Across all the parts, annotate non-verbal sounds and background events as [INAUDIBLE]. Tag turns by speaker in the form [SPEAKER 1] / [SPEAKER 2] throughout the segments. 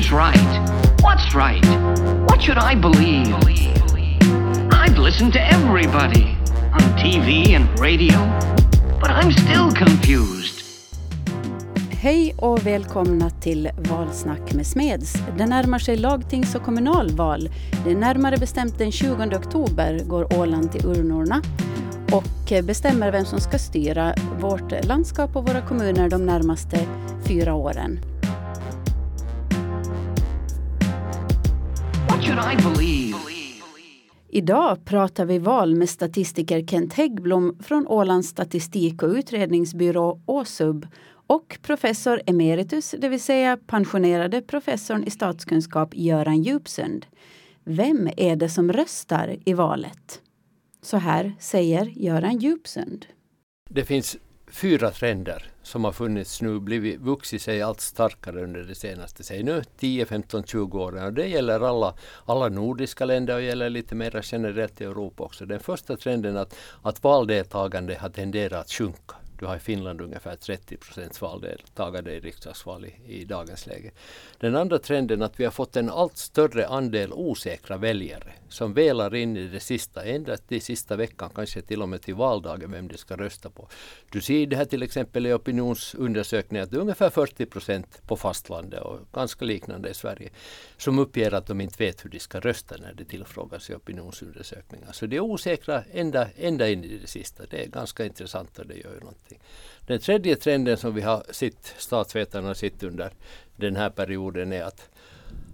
[SPEAKER 1] Who's right? What's right? What should I believe? I've listened to everybody on TV and radio, but I'm still confused.
[SPEAKER 2] Hej och välkomna till Valsnack med Smeds. Det närmar sig lagtings och kommunalval. Det är närmare bestämt den 20 oktober går Åland till urnorna och bestämmer vem som ska styra vårt landskap och våra kommuner de närmaste fyra åren. Idag pratar vi val med statistiker Kent Häggblom från Ålands statistik och utredningsbyrå Åsub och professor emeritus, det vill säga pensionerade professorn i statskunskap Göran Djupsund. Vem är det som röstar i valet? Så här säger Göran Djupsund.
[SPEAKER 3] Det finns fyra trender som har funnits nu, blivit vuxit sig allt starkare under de senaste, säg nu 10, 15, 20 åren. Och det gäller alla, alla nordiska länder och gäller lite mer generellt i Europa också. Den första trenden att, att valdeltagande har tenderat att sjunka. Du har i Finland ungefär 30 procents valdeltagande i riksdagsval i, i, dagens läge. Den andra trenden är att vi har fått en allt större andel osäkra väljare som velar in i det sista, ända till sista veckan, kanske till och med till valdagen, vem de ska rösta på. Du ser det här till exempel i opinionsundersökningar att det är ungefär 40 procent på fastlandet och ganska liknande i Sverige som uppger att de inte vet hur de ska rösta när de tillfrågas i opinionsundersökningar. Så de är osäkra ända, ända in i det sista. Det är ganska intressant och det gör ju någonting. Den tredje trenden som vi har sett, statsvetarna sett under den här perioden är att,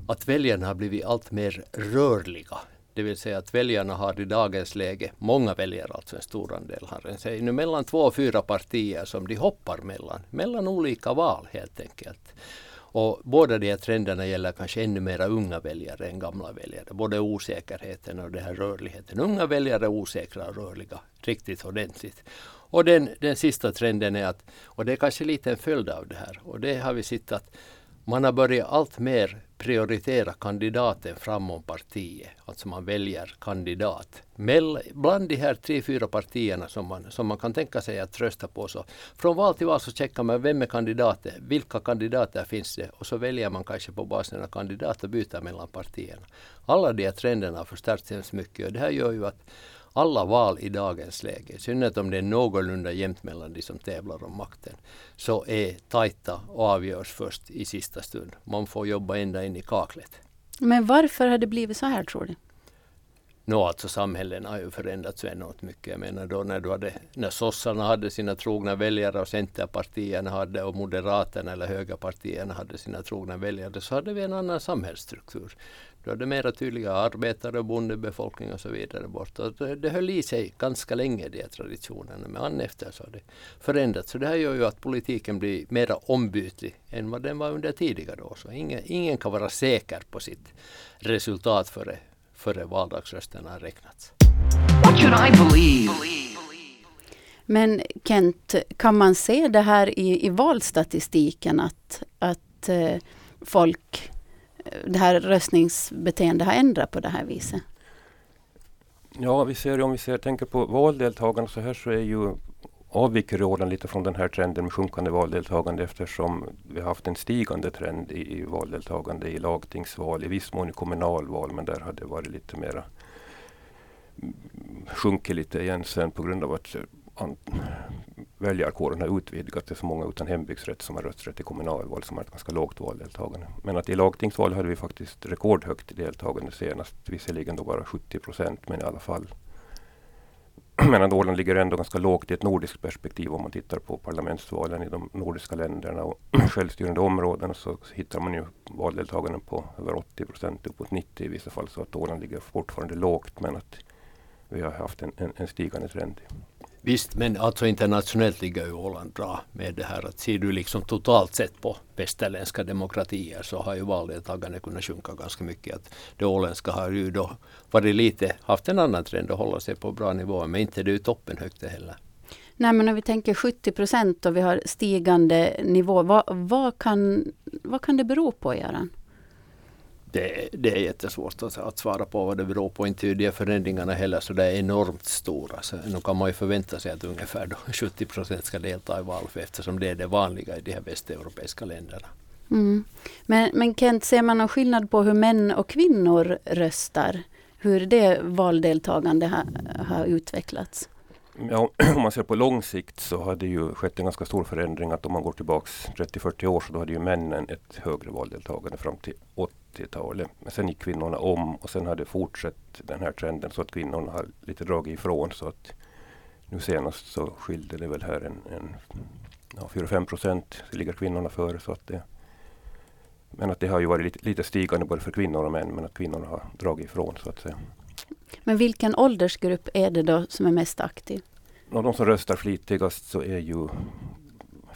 [SPEAKER 3] att väljarna har blivit allt mer rörliga. Det vill säga att väljarna har i dagens läge, många väljare, alltså en stor andel, har en säg nu mellan två och fyra partier som de hoppar mellan, mellan olika val helt enkelt. Och båda de här trenderna gäller kanske ännu mera unga väljare än gamla väljare. Både osäkerheten och den här rörligheten. Unga väljare är osäkra och rörliga riktigt ordentligt. Och den, den sista trenden är att, och det är kanske lite en följd av det här, och det har vi sett att man har börjat allt mer prioritera kandidaten framom partiet. Alltså man väljer kandidat. Mell, bland de här tre, fyra partierna som man, som man kan tänka sig att rösta på. Så från val till val så checkar man vem är kandidaten, vilka kandidater finns det och så väljer man kanske på basen av kandidat och byter mellan partierna. Alla de här trenderna har förstärkts hemskt mycket och det här gör ju att alla val i dagens läge, i synnerhet om det är någorlunda jämnt mellan de som tävlar om makten, så är tajta och avgörs först i sista stund. Man får jobba ända in i kaklet.
[SPEAKER 2] Men varför har det blivit så här tror du?
[SPEAKER 3] Nå, alltså samhällen har ju förändrats enormt mycket. Jag menar då när, du hade, när sossarna hade sina trogna väljare och centerpartierna hade och moderaterna eller högerpartierna hade sina trogna väljare så hade vi en annan samhällsstruktur. Du hade mera tydliga arbetare och bondebefolkning och så vidare bort. Och det, det höll i sig ganska länge de här traditionerna. Men an efter så har det förändrats. Så det här gör ju att politiken blir mera ombytlig än vad den var under tidigare år. Så ingen, ingen kan vara säker på sitt resultat före, före valdagsrösterna har räknats.
[SPEAKER 1] What should I believe?
[SPEAKER 2] Men Kent, kan man se det här i, i valstatistiken att, att eh, folk det här röstningsbeteendet har ändrat på det här viset?
[SPEAKER 4] Ja, vi ser om vi ser, tänker på valdeltagande så här så är ju avviker Åland lite från den här trenden med sjunkande valdeltagande eftersom vi har haft en stigande trend i, i valdeltagande i lagtingsval, i viss mån i kommunalval, men där har det varit lite mera mm, sjunkit lite igen sen på grund av att eh, väljarkåren har utvidgats är så många utan hembygdsrätt som har rösträtt i kommunalval som har ett ganska lågt valdeltagande. Men att i lagtingsval hade vi faktiskt rekordhögt deltagande senast. Visserligen då bara 70 procent men i alla fall. [CLEARS THROAT] medan Åland ligger ändå ganska lågt i ett nordiskt perspektiv om man tittar på parlamentsvalen i de nordiska länderna och [CLEARS THROAT] självstyrande områden så hittar man ju valdeltagande på över 80 procent, uppåt 90 i vissa fall. Så att Åland ligger fortfarande lågt men att vi har haft en, en, en stigande trend.
[SPEAKER 3] Visst, men alltså internationellt ligger ju Åland bra med det här att ser du liksom totalt sett på västerländska demokratier så har ju valdeltagandet kunnat sjunka ganska mycket. Att det åländska har ju då varit lite, haft en annan trend att hålla sig på bra nivåer men inte det är ju toppen högt det heller.
[SPEAKER 2] Nej men om vi tänker 70 procent och vi har stigande nivå, vad, vad, kan, vad kan det bero på Göran?
[SPEAKER 3] Det, det är jättesvårt att, att svara på vad det beror på. Inte de förändringarna heller så det är enormt stora. Så nu kan man ju förvänta sig att ungefär då [LAUGHS] 70 procent ska delta i val eftersom det är det vanliga i de här västeuropeiska länderna.
[SPEAKER 2] Mm. Men, men Kent, ser man någon skillnad på hur män och kvinnor röstar? Hur det valdeltagande har, har utvecklats?
[SPEAKER 4] Ja, [CLEARS THROAT] om man ser på lång sikt så har det ju skett en ganska stor förändring att om man går tillbaks 30-40 år så då hade ju männen ett högre valdeltagande fram till 80-talet. Men sen gick kvinnorna om och sen har det fortsatt den här trenden så att kvinnorna har lite dragit ifrån så att nu senast så skilde det väl här en, en ja, 4-5 procent ligger kvinnorna före så att det men att det har ju varit lite, lite stigande både för kvinnor och män men att kvinnorna har dragit ifrån så att säga.
[SPEAKER 2] Men vilken åldersgrupp är det då som är mest aktiv?
[SPEAKER 4] Och de som röstar flitigast så är ju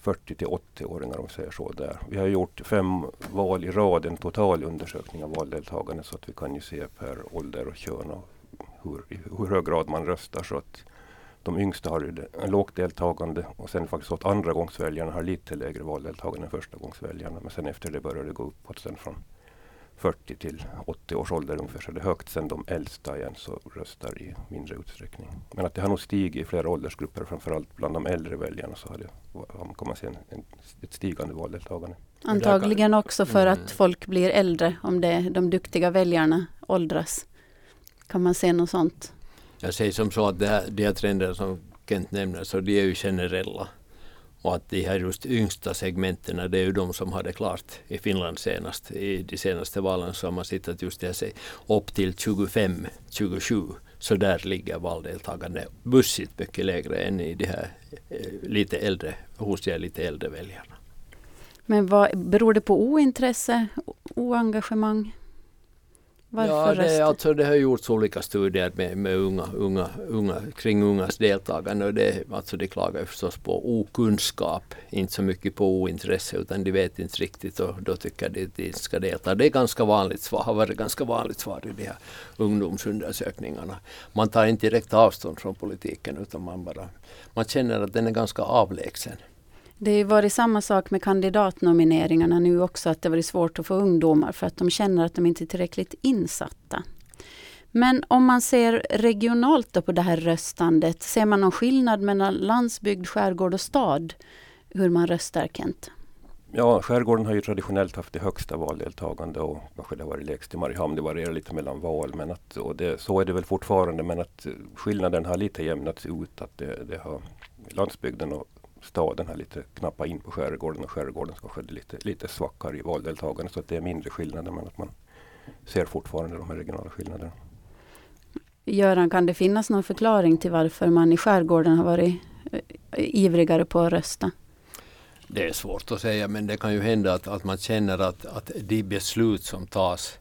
[SPEAKER 4] 40 till 80-åringar om vi säger så. Där. Vi har gjort fem val i rad, en total undersökning av valdeltagande så att vi kan ju se per ålder och kön och hur, i hur hög grad man röstar. Så att de yngsta har en lågt deltagande och sen faktiskt så att andra gångsväljarna har lite lägre valdeltagande än första gångsväljarna. Men sen efter det börjar det gå uppåt sen från 40 till 80 års ålder ungefär så är det högt. Sen de äldsta igen så röstar i mindre utsträckning. Men att det har nog stigit i flera åldersgrupper, framförallt bland de äldre väljarna så har, det, har man se en, en, ett stigande valdeltagande.
[SPEAKER 2] Antagligen också för att mm. folk blir äldre, om det de duktiga väljarna åldras. Kan man se något sånt?
[SPEAKER 3] Jag säger som så att det här, de här trenderna som Kent nämner, så de är ju generella. Och att de här just yngsta segmenten, det är ju de som hade klart i Finland senast. I de senaste valen så har man sett att just det här upp till 25, 27 så där ligger valdeltagande bussigt mycket lägre än i de här eh, lite äldre, hos de lite äldre väljarna.
[SPEAKER 2] Men vad, beror det på ointresse, oengagemang?
[SPEAKER 3] Varför ja, det, alltså, det har gjorts olika studier med, med unga, unga, unga, kring ungas deltagande och det, alltså, de klagar förstås på okunskap, inte så mycket på ointresse utan de vet inte riktigt och då tycker de att de ska delta. Det är ganska vanligt svar, har varit ganska vanligt svar i de här ungdomsundersökningarna. Man tar inte direkt avstånd från politiken utan man bara man känner att den är ganska avlägsen.
[SPEAKER 2] Det har varit samma sak med kandidatnomineringarna nu också, att det varit svårt att få ungdomar för att de känner att de inte är tillräckligt insatta. Men om man ser regionalt på det här röstandet, ser man någon skillnad mellan landsbygd, skärgård och stad? Hur man röstar, Kent?
[SPEAKER 4] Ja, skärgården har ju traditionellt haft det högsta valdeltagande och kanske det har varit lägst i Mariehamn. Det varierar lite mellan val, men att, och det, så är det väl fortfarande. Men att skillnaden har lite jämnats ut. Att det, det har landsbygden och staden har lite knappat in på skärgården och skärgården kanske är lite, lite svagare i valdeltagande så att det är mindre skillnader men att man ser fortfarande de här regionala skillnaderna.
[SPEAKER 2] Göran, kan det finnas någon förklaring till varför man i skärgården har varit eh, ivrigare på att rösta?
[SPEAKER 3] Det är svårt att säga men det kan ju hända att, att man känner att, att de beslut som tas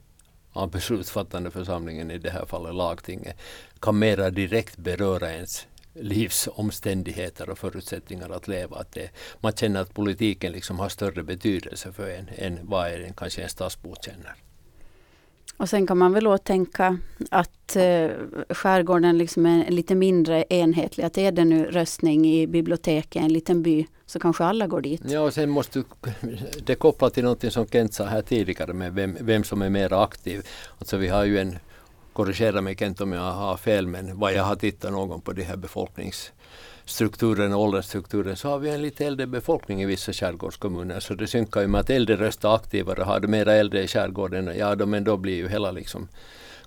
[SPEAKER 3] av beslutsfattande församlingen, i det här fallet lagtinget, kan mera direkt beröra ens livsomständigheter och förutsättningar att leva. Att det, man känner att politiken liksom har större betydelse för en än vad en, kanske en stadsbo känner.
[SPEAKER 2] Och sen kan man väl tänka att eh, skärgården liksom är lite mindre enhetlig. Att är det nu röstning i biblioteket i en liten by så kanske alla går dit.
[SPEAKER 3] Ja, och sen måste det koppla till något som Kent sa här tidigare med vem, vem som är mer aktiv. Alltså vi har ju en korrigera mig Kent om jag har fel, men vad jag har tittat någon på de här befolkningsstrukturen och åldersstrukturen så har vi en lite äldre befolkning i vissa skärgårdskommuner. Så det synkar ju med att äldre röstar aktivare. Har du mera äldre i skärgården, ja då, men då blir ju hela liksom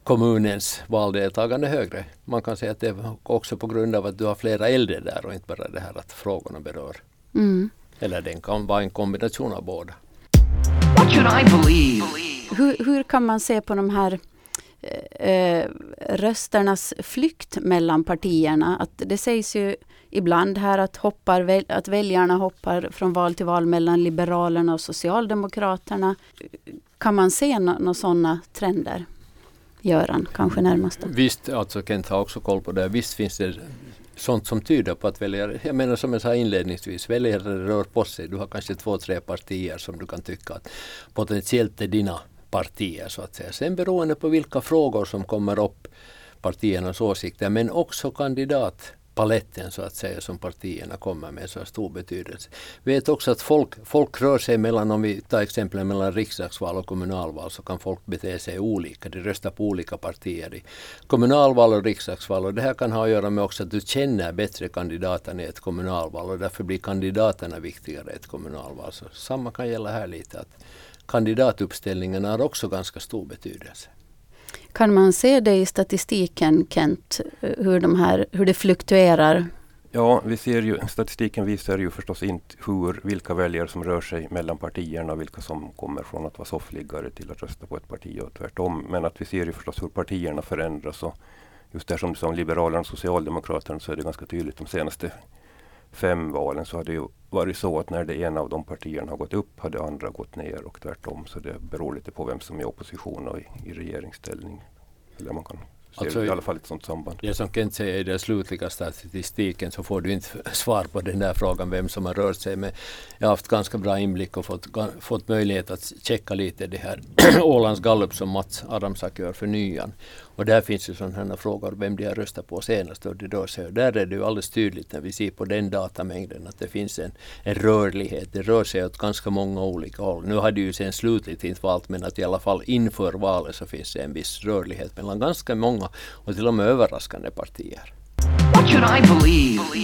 [SPEAKER 3] kommunens valdeltagande högre. Man kan säga att det är också på grund av att du har flera äldre där och inte bara det här att frågorna berör. Mm. Eller den kan vara en kombination av båda. What should I believe?
[SPEAKER 2] Hur, hur kan man se på de här eh, rösternas flykt mellan partierna. Att det sägs ju ibland här att, hoppar, att väljarna hoppar från val till val mellan Liberalerna och Socialdemokraterna. Kan man se några no sådana trender? Göran, kanske närmast. Då.
[SPEAKER 3] Visst, alltså Kent har också koll på det. Visst finns det sånt som tyder på att väljare, jag menar som jag sa inledningsvis, väljare rör på sig. Du har kanske två, tre partier som du kan tycka att potentiellt är dina partier så att säga. Sen beroende på vilka frågor som kommer upp, partiernas åsikter, men också kandidatpaletten så att säga som partierna kommer med så har stor betydelse. Vi vet också att folk, folk rör sig mellan, om vi tar exempel mellan riksdagsval och kommunalval så kan folk bete sig olika. De röstar på olika partier i kommunalval och riksdagsval och det här kan ha att göra med också att du känner bättre kandidaterna i ett kommunalval och därför blir kandidaterna viktigare i ett kommunalval. Så samma kan gälla här lite. att kandidatuppställningen har också ganska stor betydelse.
[SPEAKER 2] Kan man se det i statistiken, Kent, hur, de här, hur det fluktuerar?
[SPEAKER 4] Ja, vi ser ju, statistiken visar ju förstås inte hur, vilka väljare som rör sig mellan partierna, vilka som kommer från att vara soffliggare till att rösta på ett parti och tvärtom. Men att vi ser ju förstås hur partierna förändras och just där som, som Liberalerna och Socialdemokraterna så är det ganska tydligt de senaste fem valen så har det ju varit så att när det ena av de partierna har gått upp har det andra gått ner och tvärtom. Så det beror lite på vem som är i opposition och i, i regeringsställning. Eller man kan se alltså, i alla fall ett sådant samband.
[SPEAKER 3] Det som Kent säger i den slutliga statistiken så får du inte [LAUGHS] svar på den där frågan vem som har rört sig. Men jag har haft ganska bra inblick och fått, fått möjlighet att checka lite det här [CLEARS THROAT] Ålands gallup som Mats Adamsak gör för nyan. Och där finns ju sådana här frågor vem de har röstat på senast och det rör sig. Där är det ju alldeles tydligt när vi ser på den datamängden att det finns en, en rörlighet. Det rör sig åt ganska många olika håll. Nu har det ju sen slutligt inte valt men att i alla fall inför valet så finns det en viss rörlighet mellan ganska många och till och med överraskande partier.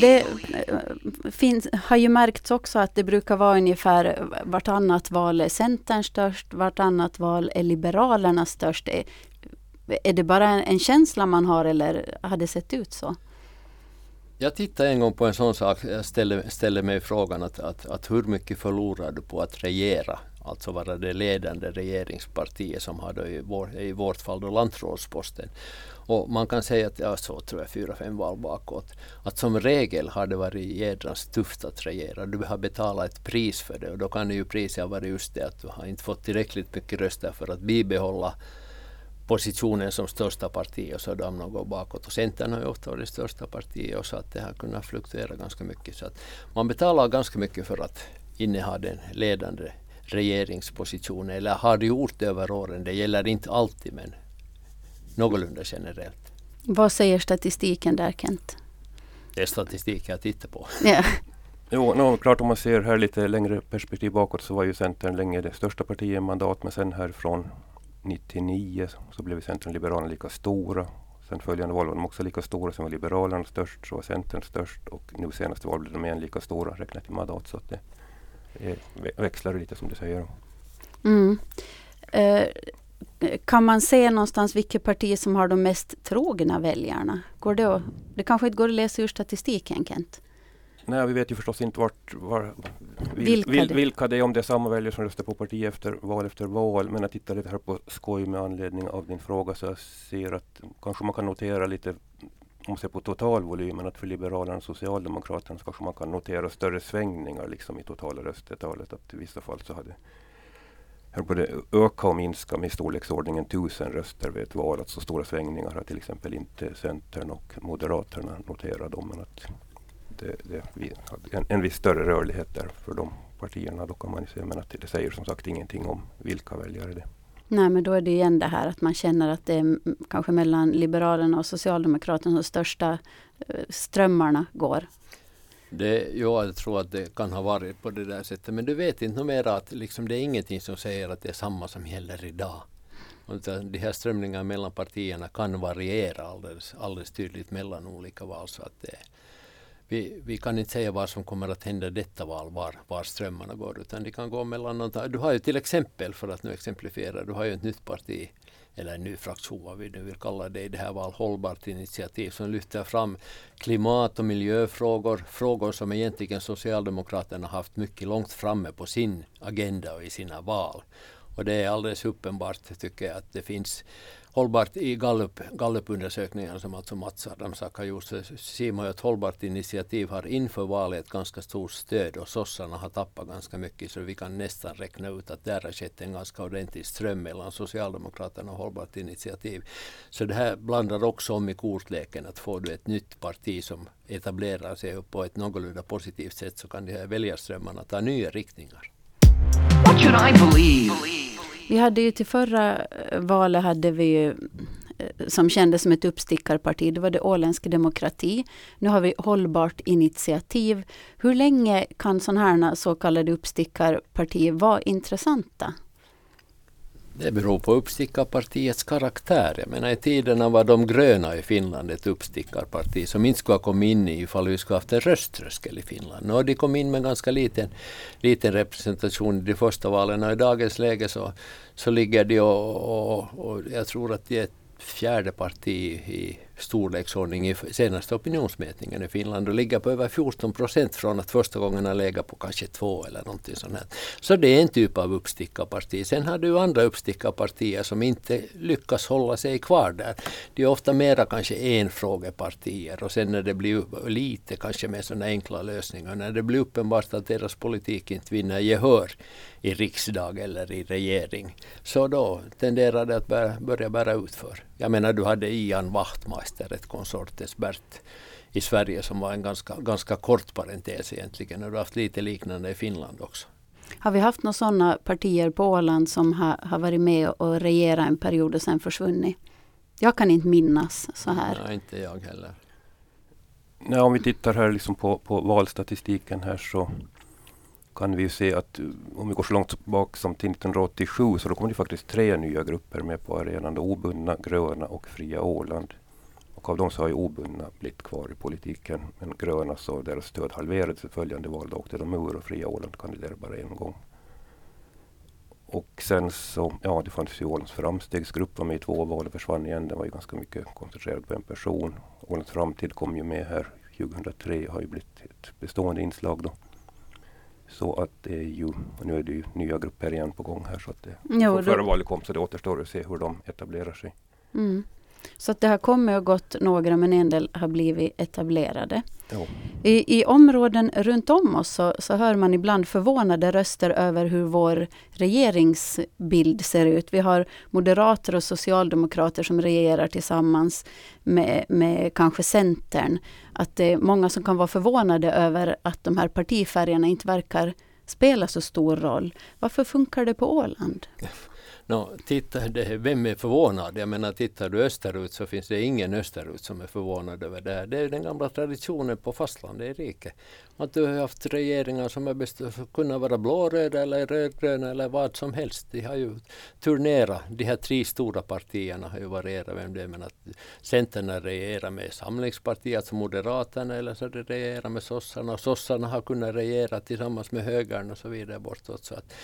[SPEAKER 2] Det eh, finns, har ju märkts också att det brukar vara ungefär vartannat val är Centern störst, vartannat val är Liberalerna störst. Är det bara en känsla man har eller har det sett ut så?
[SPEAKER 3] Jag tittade en gång på en sån sak. Jag ställde, ställde mig frågan att, att, att hur mycket förlorar du på att regera? Alltså vara det ledande regeringspartiet som hade i, vår, i vårt fall då lantrådsposten. Och man kan säga att, ja så tror jag fyra, fem val bakåt, att som regel har det varit jädrans tufft att regera. Du har betalat ett pris för det och då kan det ju priset ha varit just det att du har inte fått tillräckligt mycket röster för att bibehålla positionen som största parti och så de går bakåt. Och Centern har ju ofta varit det största partiet och så att det har kunnat fluktuera ganska mycket. Så att man betalar ganska mycket för att inneha den ledande regeringspositionen eller har det gjort över åren. Det gäller inte alltid men någorlunda generellt.
[SPEAKER 2] Vad säger statistiken där Kent?
[SPEAKER 3] Det är statistik jag tittar på.
[SPEAKER 2] Ja. [LAUGHS]
[SPEAKER 4] Jo, no, klart om man ser här lite längre perspektiv bakåt så var ju Centern länge det största partiet i mandat men sen härifrån 99 så blev Centern och Liberalerna lika stora. Sen följande val var de också lika stora. Sen var Liberalerna störst, så var Centern störst och nu senaste valet blev de igen lika stora räknat i mandat. Så att det, det växlar lite som du säger.
[SPEAKER 2] Mm. Eh, kan man se någonstans vilket parti som har de mest trogna väljarna? Går det, att, det kanske inte går att läsa ur statistiken Kent?
[SPEAKER 4] Nej, vi vet ju förstås inte vart, var, vilka, vil, vilka det är, om det är samma väljare som röstar på parti efter val efter val. Men jag tittar lite här på skoj med anledning av din fråga så jag ser att kanske man kan notera lite om man ser på totalvolymen att för Liberalerna och Socialdemokraterna så kanske man kan notera större svängningar liksom i totala röstetalet. Att i vissa fall så hade både öka och minska med i storleksordningen tusen röster vid ett val. Att så stora svängningar har till exempel inte Centern och Moderaterna noterat. Men att det, det, en, en viss större rörlighet där för de partierna. Då kan man ju se, men att det säger som sagt ingenting om vilka väljare det är.
[SPEAKER 2] Nej, men då är det igen det här att man känner att det är kanske mellan Liberalerna och Socialdemokraterna de största eh, strömmarna går.
[SPEAKER 3] Det, ja, jag tror att det kan ha varit på det där sättet. Men du vet inte mera att liksom, det är ingenting som säger att det är samma som gäller idag. Utan de här strömningarna mellan partierna kan variera alldeles, alldeles tydligt mellan olika val. Så att det, vi, vi kan inte säga vad som kommer att hända detta val, var, var strömmarna går, utan de kan gå mellan någonting. Du har ju till exempel, för att nu exemplifiera, du har ju ett nytt parti, eller en ny fraktion, vad vi nu vill kalla det, i det här val Hållbart initiativ, som lyfter fram klimat och miljöfrågor, frågor som egentligen Socialdemokraterna haft mycket långt framme på sin agenda och i sina val. Och det är alldeles uppenbart, tycker jag, att det finns hållbart i Gallup, Gallup-undersökningarna som alltså Mats Adamsak har gjort så ser man att Hållbart initiativ har inför valet ett ganska stort stöd och sossarna har tappat ganska mycket så vi kan nästan räkna ut att där har skett en ganska ordentlig ström mellan Socialdemokraterna och Hållbart initiativ. Så det här blandar också om i kortleken att får du ett nytt parti som etablerar sig på ett någorlunda positivt sätt så kan de här väljarströmmarna ta nya riktningar. What should I believe?
[SPEAKER 2] Vi hade ju till förra eh, valet hade vi ju eh, som kändes som ett uppstickarparti. Det var det Åländsk demokrati. Nu har vi Hållbart initiativ. Hur länge kan sådana här så kallade uppstickarpartier vara intressanta?
[SPEAKER 3] Det beror på uppstickarpartiets karaktär. Jag menar i tiderna var de gröna i Finland ett uppstickarparti som inte skulle ha kommit in i ifall vi skulle haft en rösttröskel i Finland. Och de kom in med ganska liten, liten representation i de första valen och i dagens läge så, så ligger de och, och, och jag tror att de är ett fjärde parti i storleksordning i senaste opinionsmätningen i Finland och ligger på över 14 procent från att första gången ha legat på kanske två eller någonting sånt. Här. Så det är en typ av uppstickarparti. Sen har du andra uppstickarpartier som inte lyckas hålla sig kvar där. Det är ofta mera kanske enfrågepartier och sen när det blir lite kanske med sådana enkla lösningar. När det blir uppenbart att deras politik inte vinner gehör i riksdag eller i regering. Så då tenderar det att börja bära utför. Jag menar du hade Ian Wachtmeister, ett konsortesbert i Sverige som var en ganska, ganska kort parentes egentligen. Och du har haft lite liknande i Finland också.
[SPEAKER 2] Har vi haft några sådana partier på Åland som har, har varit med och regerat en period och sen försvunnit? Jag kan inte minnas så här.
[SPEAKER 3] Nej, inte jag heller.
[SPEAKER 4] Nej, om vi tittar här liksom på, på valstatistiken här så kan vi se att eh, om vi går så långt bak som till 1987 så då kom det faktiskt tre nya grupper med på arenan. Obundna, gröna och fria Åland. Och av dem så har ju obundna blivit kvar i politiken. Men gröna så deras stöd halverades i följande val. Då åkte de ur och fria Åland kandiderade bara en gång. Och sen så, ja det fanns ju Ålands framstegsgrupp var med i två val och försvann igen. Den var ju ganska mycket koncentrerad på en person. Ålands framtid kom ju med här 2003 och har ju blivit ett bestående inslag då. Så att det är ju, nu är det ju nya grupper igen på gång här så att det, jo, före valet kom så det återstår att se hur de etablerar sig.
[SPEAKER 2] Mm. Så att det har kommit och gått några men en del har blivit etablerade. I, I områden runt om oss så, så hör man ibland förvånade röster över hur vår regeringsbild ser ut. Vi har moderater och socialdemokrater som regerar tillsammans med, med kanske Centern. Att det är många som kan vara förvånade över att de här partifärgerna inte verkar spela så stor roll. Varför funkar det på Åland? [LAUGHS]
[SPEAKER 3] No, titta, det, vem är förvånad? Jag menar, tittar du österut så finns det ingen österut som är förvånad över det här. Det är den gamla traditionen på fastlandet i riket. Att du har haft regeringar som har kunnat vara blåröda eller rödgröna eller vad som helst. De har ju turnerat. De här tre stora partierna har ju varierat vem det är. Men att Centern har regerat med Samlingspartiet, alltså Moderaterna, eller så har de regerat med sossarna. Och sossarna har kunnat regera tillsammans med högern och så vidare bortåt. Så att,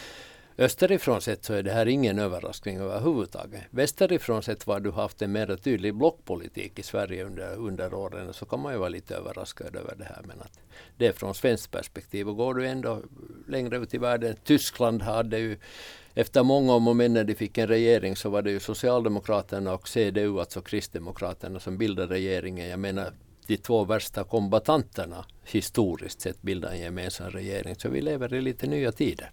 [SPEAKER 3] Österifrån sett så är det här ingen överraskning överhuvudtaget. Västerifrån sett var du haft en mer tydlig blockpolitik i Sverige under, under åren så kan man ju vara lite överraskad över det här. Men att det är från svenskt perspektiv. Och går du ändå längre ut i världen, Tyskland hade ju efter många om och men när de fick en regering så var det ju Socialdemokraterna och CDU, alltså Kristdemokraterna, som bildade regeringen. Jag menar de två värsta kombatanterna historiskt sett bildade en gemensam regering. Så vi lever i lite nya tider.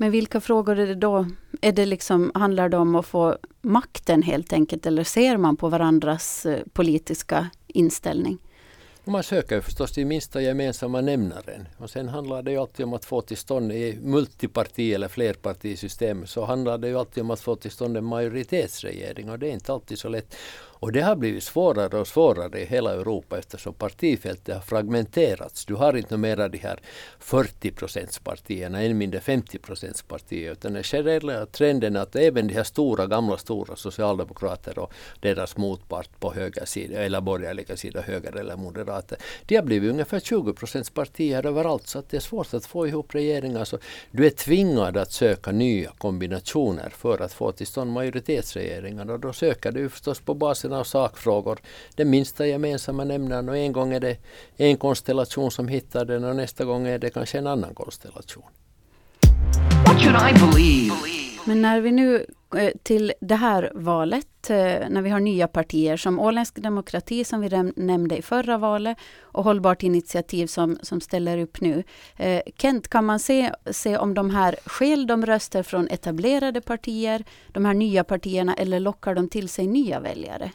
[SPEAKER 2] Men vilka frågor är det då? Är det liksom, handlar det om att få makten helt enkelt eller ser man på varandras eh, politiska inställning?
[SPEAKER 3] Man söker förstås till minsta gemensamma nämnaren. Och sen handlar det ju alltid om att få till stånd i multiparti eller flerpartisystem så handlar det ju alltid om att få till stånd en majoritetsregering och det är inte alltid så lätt. Och det har blivit svårare och svårare i hela Europa eftersom partifältet har fragmenterats. Du har inte mera de här 40 procentspartierna, än mindre 50 procentspartier. Utan den generella trenden är att även de här stora, gamla stora socialdemokrater och deras motpart på höger sida, eller borgerliga sida, höger eller moderater, de har blivit ungefär 20 procentspartier överallt. Så att det är svårt att få ihop regeringar. Så du är tvingad att söka nya kombinationer för att få till stånd majoritetsregeringar. Och då söker du förstås på basen basen av sakfrågor. Den minsta gemensamma nämnaren och en gång är det en konstellation som hittar den och nästa gång är det kanske en annan konstellation. What should I believe?
[SPEAKER 2] Men när vi nu Eh, till det här valet, eh, när vi har nya partier som Åländsk demokrati som vi nämnde i förra valet och Hållbart initiativ som, som ställer upp nu. Eh, Kent, kan man se, se om de här skäl de röster från etablerade partier, de här nya partierna, eller lockar de till sig nya väljare?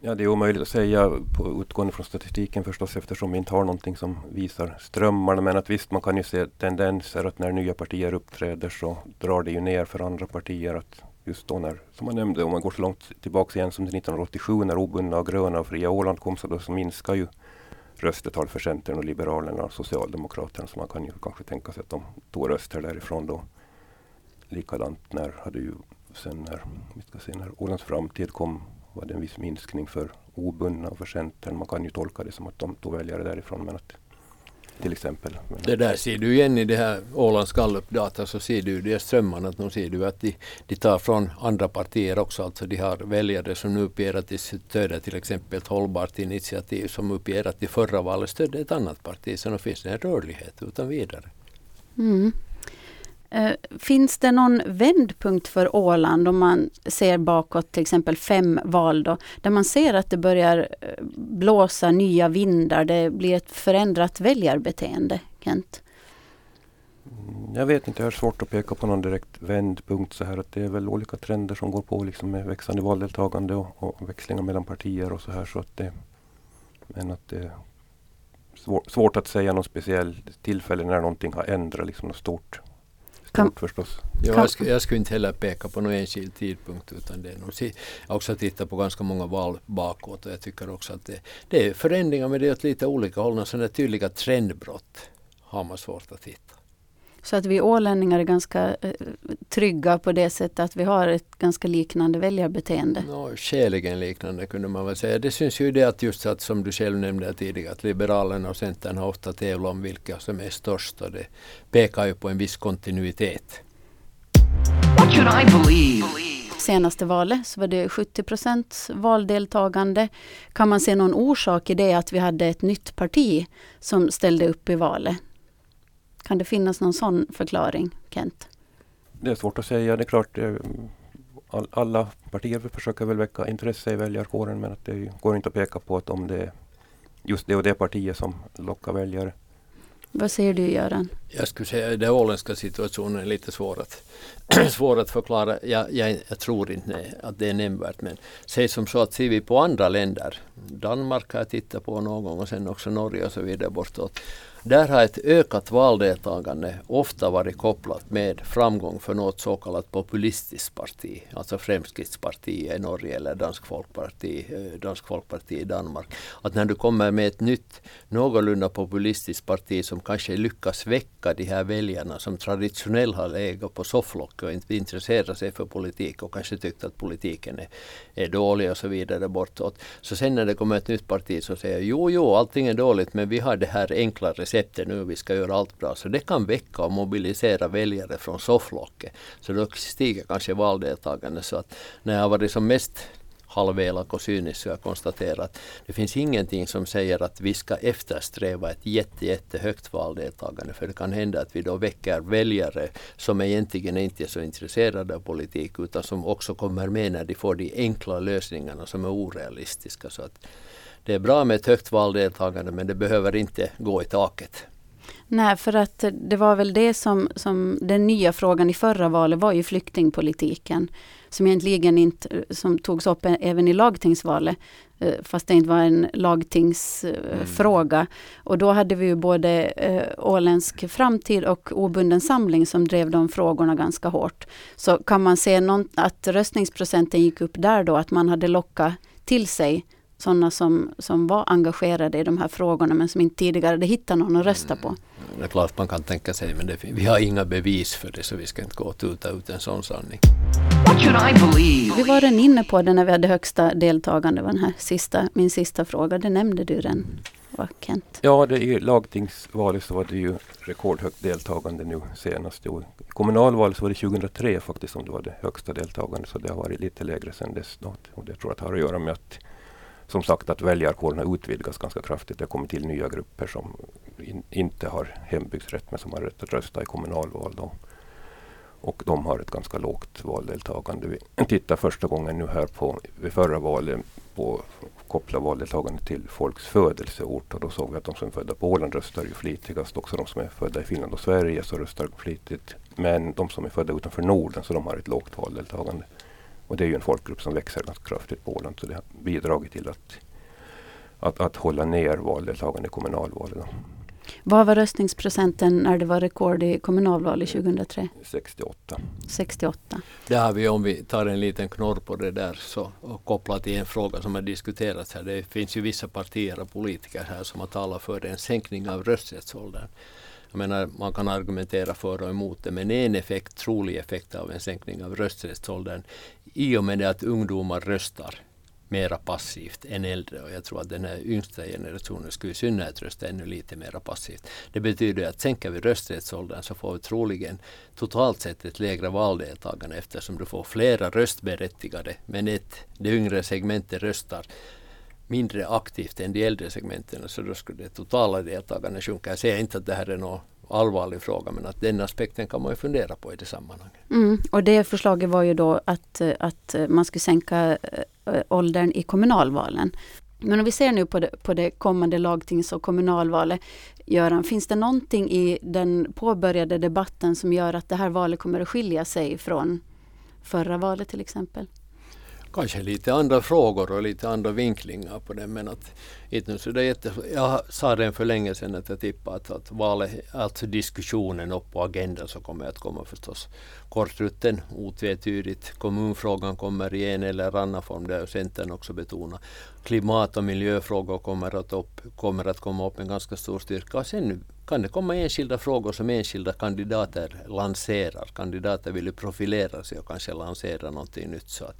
[SPEAKER 4] Ja, det är omöjligt att säga på, utgående från statistiken förstås eftersom vi inte har någonting som visar strömmarna. Men att visst, man kan ju se tendenser att när nya partier uppträder så drar det ju ner för andra partier. att Just då när, som man nämnde, om man går så långt tillbaka igen som till 1987 när obundna och gröna och fria Åland kom så då så minskar ju röstetal för Centern och Liberalerna och Socialdemokraterna. Så man kan ju kanske tänka sig att de tog röster därifrån då. Likadant när hade ju sen när, vi ska se, när Ålands framtid kom var det en viss minskning för obundna och för Centern. Man kan ju tolka det som att de tog väljare därifrån men att till exempel.
[SPEAKER 3] Det där ser du igen i det här Ålands gallupdata så ser du de strömmarna att nu ser du att de, de tar från andra partier också. Alltså de har väljare som nu uppger att de stöder till exempel ett hållbart initiativ som uppger att de förra valet stödde ett annat parti. Så nu finns det en rörlighet utan vidare.
[SPEAKER 2] Mm. Eh, finns det någon vändpunkt för Åland om man ser bakåt till exempel fem val då, där man ser att det börjar eh, blåsa nya vindar, det blir ett förändrat väljarbeteende, Kent?
[SPEAKER 4] Mm, jag vet inte, jag har svårt att peka på någon direkt vändpunkt så här att det är väl olika trender som går på liksom med växande valdeltagande och, och växlingar mellan partier och så här så att det men att det är svårt att säga något speciellt tillfälle när någonting har ändrat liksom något stort kan, förstås.
[SPEAKER 3] Ja, jag, skulle, jag skulle inte heller peka på någon enskild tidpunkt utan det är nog, jag har också tittat på ganska många val bakåt och jag tycker också att det, det är förändringar men det är åt lite olika håll. Sådana tydliga trendbrott har man svårt att hitta.
[SPEAKER 2] Så att vi ålänningar är ganska eh, trygga på det sättet att vi har ett ganska liknande väljarbeteende.
[SPEAKER 3] No, skäligen liknande kunde man väl säga. Det syns ju det att just att som du själv nämnde tidigare att Liberalerna och Centern har ofta tävlat om vilka som är störst och det pekar ju på en viss kontinuitet. What should I believe?
[SPEAKER 2] senaste valet så var det 70 procents valdeltagande. Kan man se någon orsak i det att vi hade ett nytt parti som ställde upp i valet? Kan det finnas någon sån förklaring, Kent?
[SPEAKER 4] Det är svårt att säga. Det är klart, eh, all, alla partier försöker väl väcka intresse i väljarkåren men att det går inte att peka på att om det är just det och det partiet som lockar väljare.
[SPEAKER 2] Vad säger du Göran?
[SPEAKER 3] Jag skulle säga att den åländska situationen är lite svår att, [CLEARS THROAT] svår att förklara. Jag, jag, jag, tror inte att det är nämnvärt men säg som så att ser vi på andra länder, Danmark har jag tittat på någon gång och sen också Norge och så vidare bortåt. Där har ett ökat valdeltagande ofta varit kopplat med framgång för något så kallat populistiskt parti, alltså Fremskrittspartiet i Norge eller Dansk Folkparti, eh, Dansk Folkparti i Danmark. Att när du kommer med ett nytt någorlunda populistiskt parti som kanske lyckas väcka de här väljarna som traditionellt har legat på sofflocket och inte intresserat sig för politik och kanske tyckt att politiken är, är dålig och så vidare bortåt. Så sen när det kommer ett nytt parti så säger jo, jo, allting är dåligt men vi har det här enklare receptet nu, vi ska göra allt bra. Så det kan väcka och mobilisera väljare från sofflocket. Så då stiger kanske valdeltagandet. Så att när jag har varit som mest halvelak och cynisk så jag konstaterar att det finns ingenting som säger att vi ska eftersträva ett jätte, jättehögt valdeltagande. För det kan hända att vi då väcker väljare som egentligen inte är så intresserade av politik utan som också kommer med när de får de enkla lösningarna som är orealistiska. Så att det är bra med ett högt valdeltagande men det behöver inte gå i taket.
[SPEAKER 2] Nej, för att det var väl det som, som den nya frågan i förra valet var ju flyktingpolitiken. Som egentligen inte, som togs upp även i lagtingsvalet. Eh, fast det inte var en lagtingsfråga. Mm. Och då hade vi ju både äh, Åländsk framtid och Obunden samling som drev de frågorna ganska hårt. Så kan man se någon, att röstningsprocenten gick upp där då, att man hade lockat till sig sådana som, som var engagerade i de här frågorna men som inte tidigare hade hittat någon att rösta på. Mm.
[SPEAKER 3] Det är klart man kan tänka sig men det, vi har inga bevis för det så vi ska inte gå och tuta ut en sån sanning.
[SPEAKER 2] Vi var redan inne på det när vi hade högsta deltagande, var den här sista, min sista fråga, det nämnde du redan. Kent?
[SPEAKER 4] Ja, det i lagtingsvalet så var det ju rekordhögt deltagande nu senast. I kommunalvalet så var det 2003 faktiskt som det var det högsta deltagandet så det har varit lite lägre sedan dess. Och det tror jag har att göra med att som sagt att väljarkåren har utvidgats ganska kraftigt. Det har kommit till nya grupper som in, inte har hembygdsrätt men som har rätt att rösta i kommunalval. Då. Och de har ett ganska lågt valdeltagande. Vi tittar första gången nu här på vid förra valet på koppla valdeltagandet till folks födelseort och då såg vi att de som är födda på Åland röstar ju flitigast. Också de som är födda i Finland och Sverige så röstar flitigt. Men de som är födda utanför Norden så de har ett lågt valdeltagande. Och det är ju en folkgrupp som växer ganska kraftigt på Åland så det har bidragit till att, att, att hålla ner valdeltagande i kommunalvalen.
[SPEAKER 2] Vad var röstningsprocenten när det var rekord i kommunalvalet 2003?
[SPEAKER 4] 68.
[SPEAKER 2] 68.
[SPEAKER 3] Det har vi, om vi tar en liten knorr på det där, så, och kopplat till en fråga som har diskuterats här. Det finns ju vissa partier och politiker här som har talat för en sänkning av rösträttsåldern. Jag menar, man kan argumentera för och emot det, men en effekt, trolig effekt av en sänkning av rösträttsåldern i och med det att ungdomar röstar mera passivt än äldre och jag tror att den här yngsta generationen skulle i synnerhet rösta ännu lite mera passivt. Det betyder att sänker vi rösträttsåldern så får vi troligen totalt sett ett lägre valdeltagande eftersom du får flera röstberättigade men ett, det yngre segmentet röstar mindre aktivt än de äldre segmenten så då skulle det totala deltagandet sjunka. Jag säger inte att det här är någon allvarlig fråga men att den aspekten kan man ju fundera på i det sammanhanget.
[SPEAKER 2] Mm, och det förslaget var ju då att, att man skulle sänka eh, åldern i kommunalvalen. Men om vi ser nu på det, på det kommande lagtings och kommunalvalet. Göran, finns det någonting i den påbörjade debatten som gör att det här valet kommer att skilja sig från förra valet till exempel?
[SPEAKER 3] Kanske lite andra frågor och lite andra vinklingar på det. Men att, inte så det är jätte, jag sa redan för länge sedan att jag tippar att, att valet, alltså diskussionen upp på agendan så kommer att komma förstås kortrutten otvetydigt. Kommunfrågan kommer i en eller annan form, det har Centern också betonat. Klimat och miljöfrågor kommer att, upp, kommer att komma upp med ganska stor styrka. Och sen kan det komma enskilda frågor som enskilda kandidater lanserar. Kandidater vill ju profilera sig och kanske lansera någonting nytt. Så att,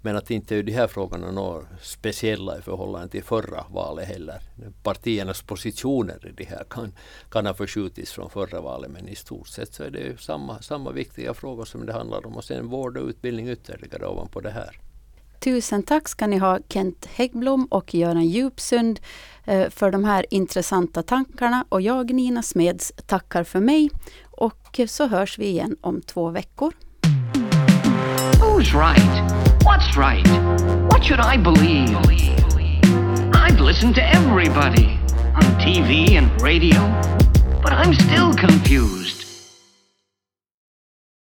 [SPEAKER 3] men att inte de här frågorna är speciella i förhållande till förra valet heller. Partiernas positioner i det här kan, kan ha förskjutits från förra valet men i stort sett så är det samma, samma viktiga frågor som det handlar om och sen vård och utbildning ytterligare ovanpå det här.
[SPEAKER 2] Tusen tack ska ni ha Kent Häggblom och Göran Djupsund eh, för de här intressanta tankarna och jag Nina Smeds tackar för mig och så hörs vi igen om två veckor.
[SPEAKER 1] Who's right? What's right? What should I believe? I've listened to everybody on TV and radio, but I'm still confused.